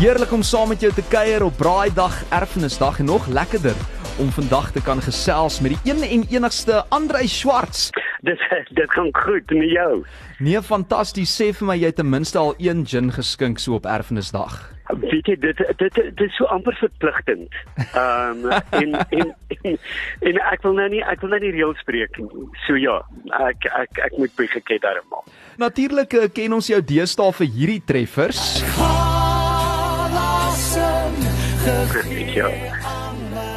Heerlik om saam met jou te kuier op Braaidag, Erfenisdag en nog lekkerder om vandag te kan gesels met die een en enigste Andrei Schwartz. Dit dit gaan goed met jou. Nee, fantasties. Sê vir my jy het ten minste al een gin geskink so op Erfenisdag. Weet jy dit dit dit is so amper verpligtend. Ehm um, en, en en en ek wil nou nie ek wil nou nie reël spreek nie. So ja, ek ek ek moet begeken daarmee. Natuurlik eh, ken ons jou deesdae vir hierdie treffers. Ja.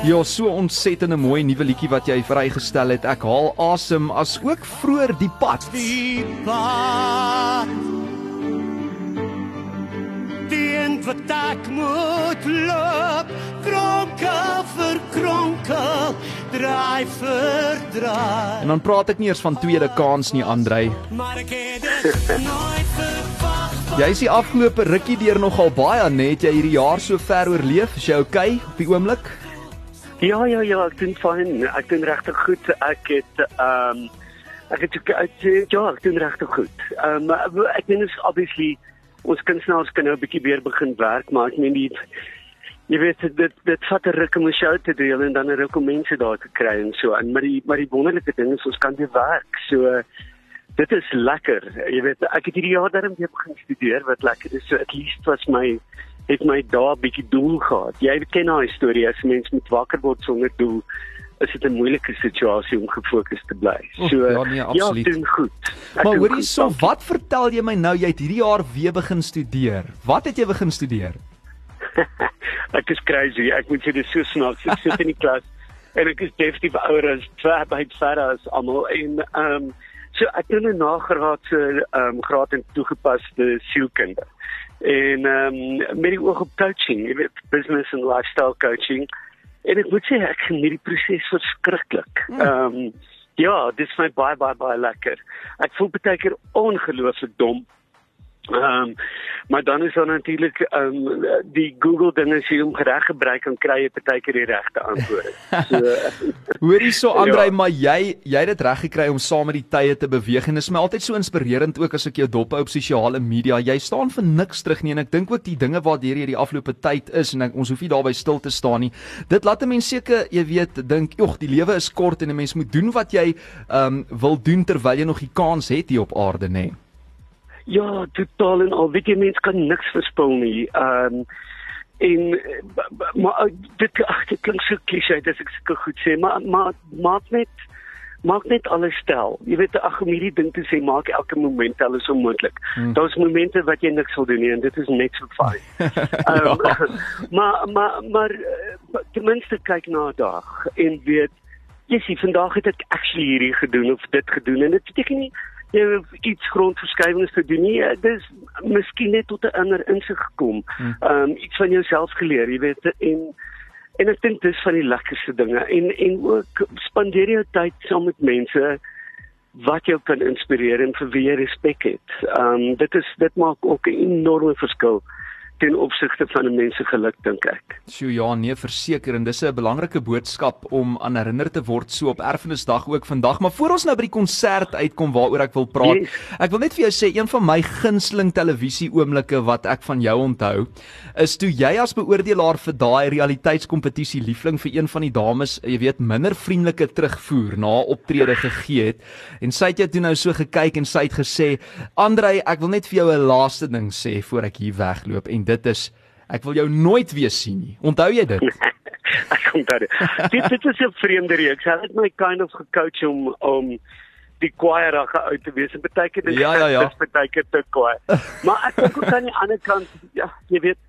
Ja, so ontsettende mooi nuwe liedjie wat jy vrygestel het. Ek haal asem as ook vroeër die pad. Die pad Die end wat ek moet loop Kronkel vir kronkel Draai vir draai En dan praat ek nie eers van tweede kans nie, Andrei. Maar ek het dit nooit verwag Jy is die afgelope rukkie deur nogal baie net jy hierdie jaar so ver oorleef. Is jy okay op die oomblik? Ja ja ja, ek doen fyn. Ek doen regtig goed. Ek het ehm um, ek het ek, ja, ek doen regtig goed. Ehm um, ek meen is obviously ons kunstenaars kan nou 'n bietjie weer begin werk, maar ek meen die jy weet dit dit vat 'n ruk om 'n show te deel en dan 'n ruk om mense daar te kry en so aan. Maar die maar die wonderlike ding is ons kan weer werk. So dit is lekker. Jy weet ek het hierdie jaar daarom weer begin studeer wat lekker is. So at least was my het my 'n bietjie doel gehad. Jy ken daai storie as mens met wakker word sonder doel is dit 'n moeilike situasie om gefokus te bly. So ja, nee, absoluut. ja, doen goed. Ek Maar doen hoorie goed, so, dankie. wat vertel jy my nou jy het hierdie jaar weer begin studeer? Wat het jy begin studeer? ek is crazy. Ek moet sê dit is so snaaks. Ek sit in die klas en ek is definitief ouer as twee by verder as almal en ehm um, so ek doen 'n nagraadse ehm um, graad in toegepaste sielkunde. En ehm um, met die oog op coaching, jy weet business and lifestyle coaching. En ek moet sê ek geniet die proses verskriklik. Ehm um, ja, dit is my baie baie baie lekker. Ek voel baie keer ongelooflik dom Ehm um, maar dan is daar natuurlik ehm um, die Google dinge as jy hom reg gebruik kan kry jy partykeer die regte antwoorde. So Hoorie so Andrei, Ja. maar jy jy het dit reg gekry om saam met die tye te beweeg en dit is my altyd so inspirerend ook as ek jou dop hou op sosiale media. Jy staan vir niks terug nie en ek dink ook die dinge waardeur jy die afgelope tyd is en ek, ons hoef nie daarby stil te staan nie. Dit laat 'n mens seker, jy weet, dink, "Jog, die lewe is kort en 'n mens moet doen wat jy ehm um, wil doen terwyl jy nog die kans het hier op aarde, nê." Nee. Ja, totaal en al weet jy mens kan niks verspil nie. Ehm um, en maar eh, dit ag dit klink so klise as ek seker goed sê, maar maar maak net maak net alles stel. Jy weet ag om hierdie ding te sê maak elke moment alles onmoontlik. Hmm. Daar's momente wat jy niks wil doen nie en dit is net so fyn. um, maar maar maar eh, ten minste kyk na 'n dag en weet Jessie, vandag het ek actually hierdie gedoen of dit gedoen en dit beteken nie jy iets grondverskuiwings te doen nie. Dis miskien net tot 'n ander insig gekom. Ehm um, iets van jouself geleer, jy weet en en ek dink dis van die lekkerste dinge en en ook spandeer jou tyd saam met mense wat jou kan inspireer en vir wie jy respek het. Ehm um, dit is dit maak ook 'n enorme verskil ten opsigte van 'n mens se geluk dink ek. Sjoe ja, nee, verseker en dis 'n belangrike boodskap om aan herinner te word so op Erfenisdag ook vandag. Maar voor ons nou by die konsert uitkom waaroor ek wil praat, Yes. ek wil net vir jou sê een van my gunsteling televisie oomblikke wat ek van jou onthou, is toe jy as beoordelaar vir daai realiteitskompetisie liefling vir een van die dames, jy weet, minder vriendelike terugvoer na optrede gegee het. En sy het jou toe nou so gekyk en sy het gesê, "Andrei, ek wil net vir jou 'n laaste ding sê voor ek hier wegloop en dit is ek wil jou nooit weer sien nie." Onthou jy dit? ek kom daar. Dit dit is 'n vreemde reeks. Hy het my kind of gecoach om om die kwaaierige uit te wees. En baie keer dis Ja, ja, ja. dis baie keer te kwaai. Maar ek dink ook aan die ander kant, ja, jy weet,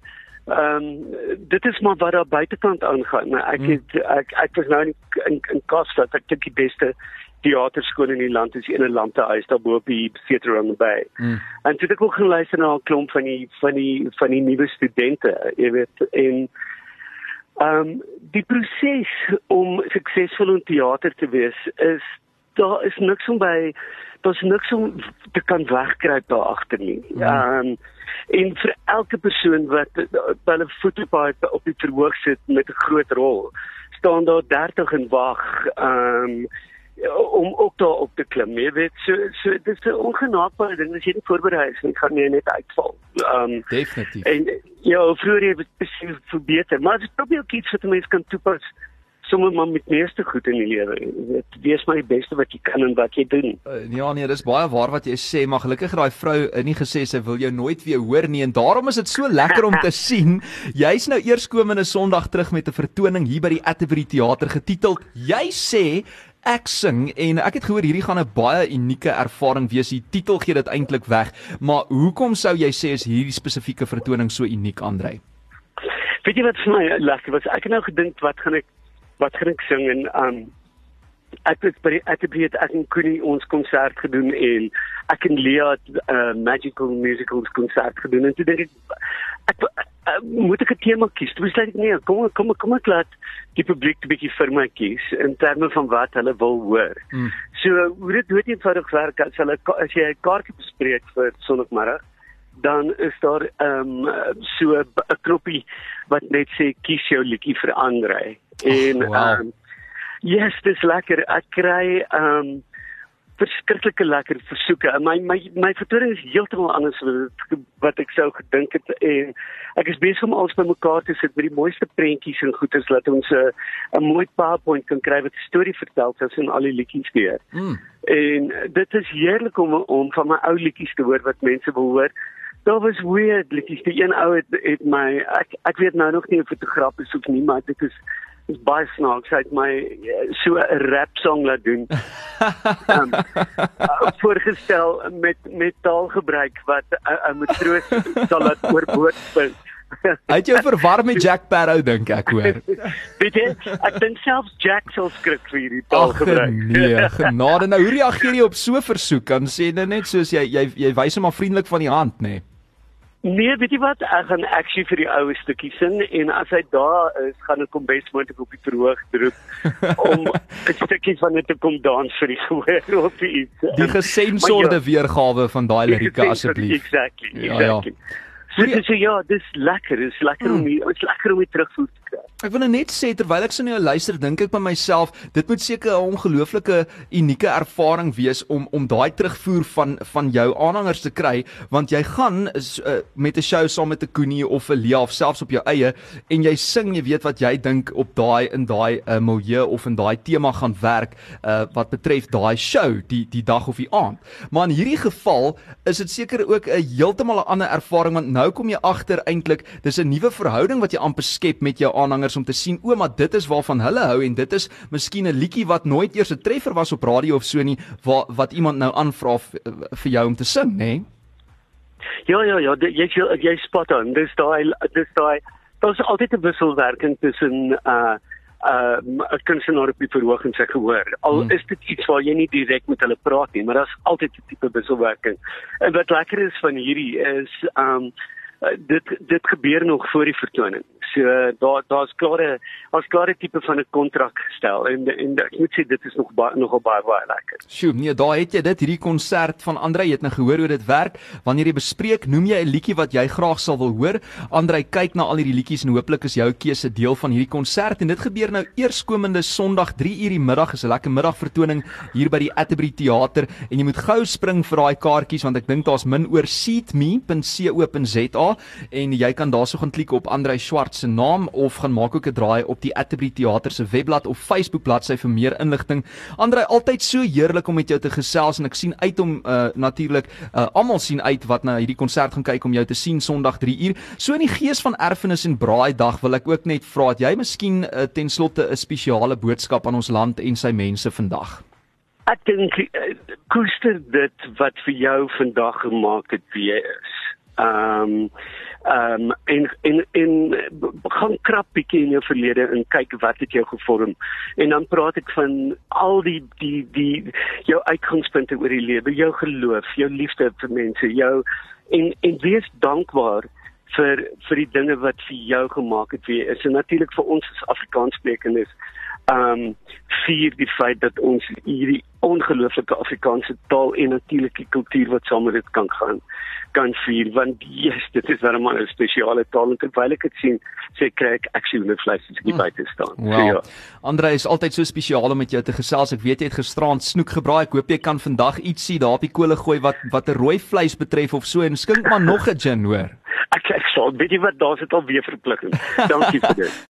ehm um, dit is maar wat daar buitekant aangaan. Maar ek het ek ek was nou in in, in Kaapstad. Ek dink die beste teaterskool in die land is een in Landhuis daar bo op die the Bay. Mm. En toe het ek ook geluister na 'n klomp van die van die van die nuwe studente, jy weet, en Ehm um, die proses om suksesvol in teater te wees is daar is niks om by daar's niks om te kan wegkruip daar agter nie. Ehm um, en vir elke persoon wat hulle voet op die- op die verhoog sit met 'n groot rol, staan daar 30 en wag. Ehm um, om ook daar op te klim. Jy weet, so so dit is 'n ongenaakbare ding as jy nie voorberei is nie, gaan jy net uitval. Um Definitief. en ja, vroeër het presies verbeter, maar dit probeer ook iets wat 'n mens kan toepas sommer maar met meeste goed in die lewe. Weet, wees maar die beste wat jy kan en wat jy doen. Uh, ja nee, dis baie waar wat jy sê, maar gelukkig het daai vrou uh, nie gesê sy wil jou nooit weer hoor nie en daarom is dit so lekker om te sien. Jy's nou eerskomende Sondag terug met 'n vertoning hier by die Atterbury Theater getiteld Jy sê ek sing en ek het gehoor hierdie gaan 'n baie unieke ervaring wees. Die titel gee dit eintlik weg, maar hoekom sou jy sê is hierdie spesifieke vertoning so uniek, Andrei? Weet jy wat vir my lekker was? Ek het nou gedink wat gaan ek wat gaan ek sing en um ek het by die het ek en Koenie ons konsert gedoen en ek en Lea het 'n uh, magical musicals konsert gedoen en toe dink ek ek uh, moet ek 'n tema kies. Toe besluit ek nee, kom kom kom ek laat die publiek 'n bietjie vir my kies in terme van wat hulle wil hoor. Mm. So hoe dit dood eenvoudig werk as hulle as jy 'n kaartjie bespreek vir Sondagmiddag dan is daar ehm um, so 'n knoppie wat net sê kies jou liedjie vir Andrei. En Oh, wow. ehm um, yes, dis lekker. Ek kry ehm um, verskriklike lekker versoeke. My my my vertoning is heeltemal anders wat wat ek sou gedink het en ek is besig om alles bymekaar te sit met die mooiste prentjies en goeders laat ons 'n 'n mooi PowerPoint kan kry wat 'n storie vertel tussen al die liedjies weer. Mm. En dit is heerlik om om van my ou liedjies te hoor wat mense wil hoor. Daar was weird liedjies. Die een ou het, het my ek ek weet nou nog nie of fotograaf is of nie, maar dit is is baie snaaks. Hy het my eh, so 'n rap song laat doen. um, uh, voorgestel met met taalgebruik wat 'n uh, uh, matroos sal laat oorboord spring. Hy het jou verwar met Jack Sparrow dink ek hoor. Weet jy, ek dink selfs Jack sal skrik vir hierdie Ag taalgebruik. nee, genade. Nou hoe reageer jy op so 'n versoek? Dan sê dit net soos jy jy jy wys hom maar vriendelik van die hand, nê. Nee. Nee, weet jy wat? Ek gaan actually vir die oue stukkie sing en as hy daar is, gaan ek hom besmoontlik op die verhoog druk om 'n stukkie van dit te kom dans vir die gehoor of iets. Die gesensorde ja, weergawe van daai lirieke asseblief. Exactly, Ja, ja. exactly. So, dis so ja, dis lekker, dis lekker om die, dit is lekker om dit terugvoer te kry. Ek wil nou net sê terwyl ek so nou luister, dink ek by myself, dit moet seker 'n ongelooflike unieke ervaring wees om om daai terugvoer van van jou aanhangers te kry, want jy gaan is, uh, met 'n show saam met 'n Koenie of 'n Lia of selfs op jou eie en jy sing, jy weet wat jy dink op daai in daai uh, milieu of in daai tema gaan werk uh, wat betref daai show, die die dag of die aand. Maar in hierdie geval is dit seker ook 'n heeltemal 'n ander ervaring want nou kom jy agter eintlik dis 'n nuwe verhouding wat jy amper skep met jou aanhangers om te sien o, maar dit is waarvan hulle hou en dit is miskien 'n liedjie wat nooit eers 'n treffer was op radio of so nie waar wat iemand nou aanvra vir jou om te sing, nê? Nee? Ja ja ja, dit- jy jy jy spot on. Dis daai dis daai daar's altyd 'n wisselwerking tussen uh uh 'n kunstenaar op die verhoog en sy gehoor. Al Hmm. is dit iets waar jy nie direk met hulle praat nie, maar daar's altyd 'n tipe wisselwerking. En wat lekker is van hierdie is um dit dit gebeur nog voor die vertoning. So uh, daar daar's klare daar's klare tipe van 'n kontrak gestel en en ek moet sê dit is nog baie nogal baie baie lekker. Sjoe, nee, daar het jy dit, hierdie konsert van Andre, jy het nou gehoor hoe dit werk. Wanneer jy bespreek, noem jy 'n liedjie wat jy graag sal wil hoor. Andre kyk na al hierdie liedjies en hooplik is jou keuse deel van hierdie konsert en dit gebeur nou eerskomende Sondag 3uur die middag, is 'n lekker middagvertoning hier by die Atterbury Theater en jy moet gou spring vir daai kaartjies want ek dink daar's min oor seatme.co.za en jy kan daarso gaan klik op Andre Swart se naam of gaan maak ook 'n draai op die Atterbury Theater se webblad of Facebook bladsy vir meer inligting. Andre, altyd so heerlik om met jou te gesels en ek sien uit om uh, natuurlik uh, almal sien uit wat na hierdie konsert gaan kyk om jou te sien Sondag 3uur. So in die gees van erfenis en braaidag wil ek ook net vra dat jy miskien uh, ten slotte 'n spesiale boodskap aan ons land en sy mense vandag. Ek dink koester dit wat vir jou vandag gemaak het wie jy is. Ehm ehm en en en b- gaan krap bietjie in jou verlede en kyk wat het jou gevorm. En dan praat ek van al die die die jou uitgangspunte oor die lewe, jou geloof, jou liefde vir mense, jou en en wees dankbaar vir vir die dinge wat vir jou gemaak het wie is. En natuurlik vir ons as Afrikaanssprekendes ehm um, vier die feit dat ons hierdie ongelooflike Afrikaanse taal en natuurlike kultuur wat saam met dit kan gaan kan vier want yes, dit is wel 'n spesiale taal en terwyl ek dit sien sê kry ek actually hoender vleis as ek Hmm. buite staan. Wow. So, ja. Andre is altyd so spesiaal om met jou te gesels. Ek weet jy het gisterand snoek gebraai. Ek hoop jy kan vandag ietsie daar op die kolle gooi wat wat 'n rooi vleis betref of so en skink maar nog 'n gin, hoor. Ek ek sal weet jy wat daar sit al weer verpligting. Dankie vir dit.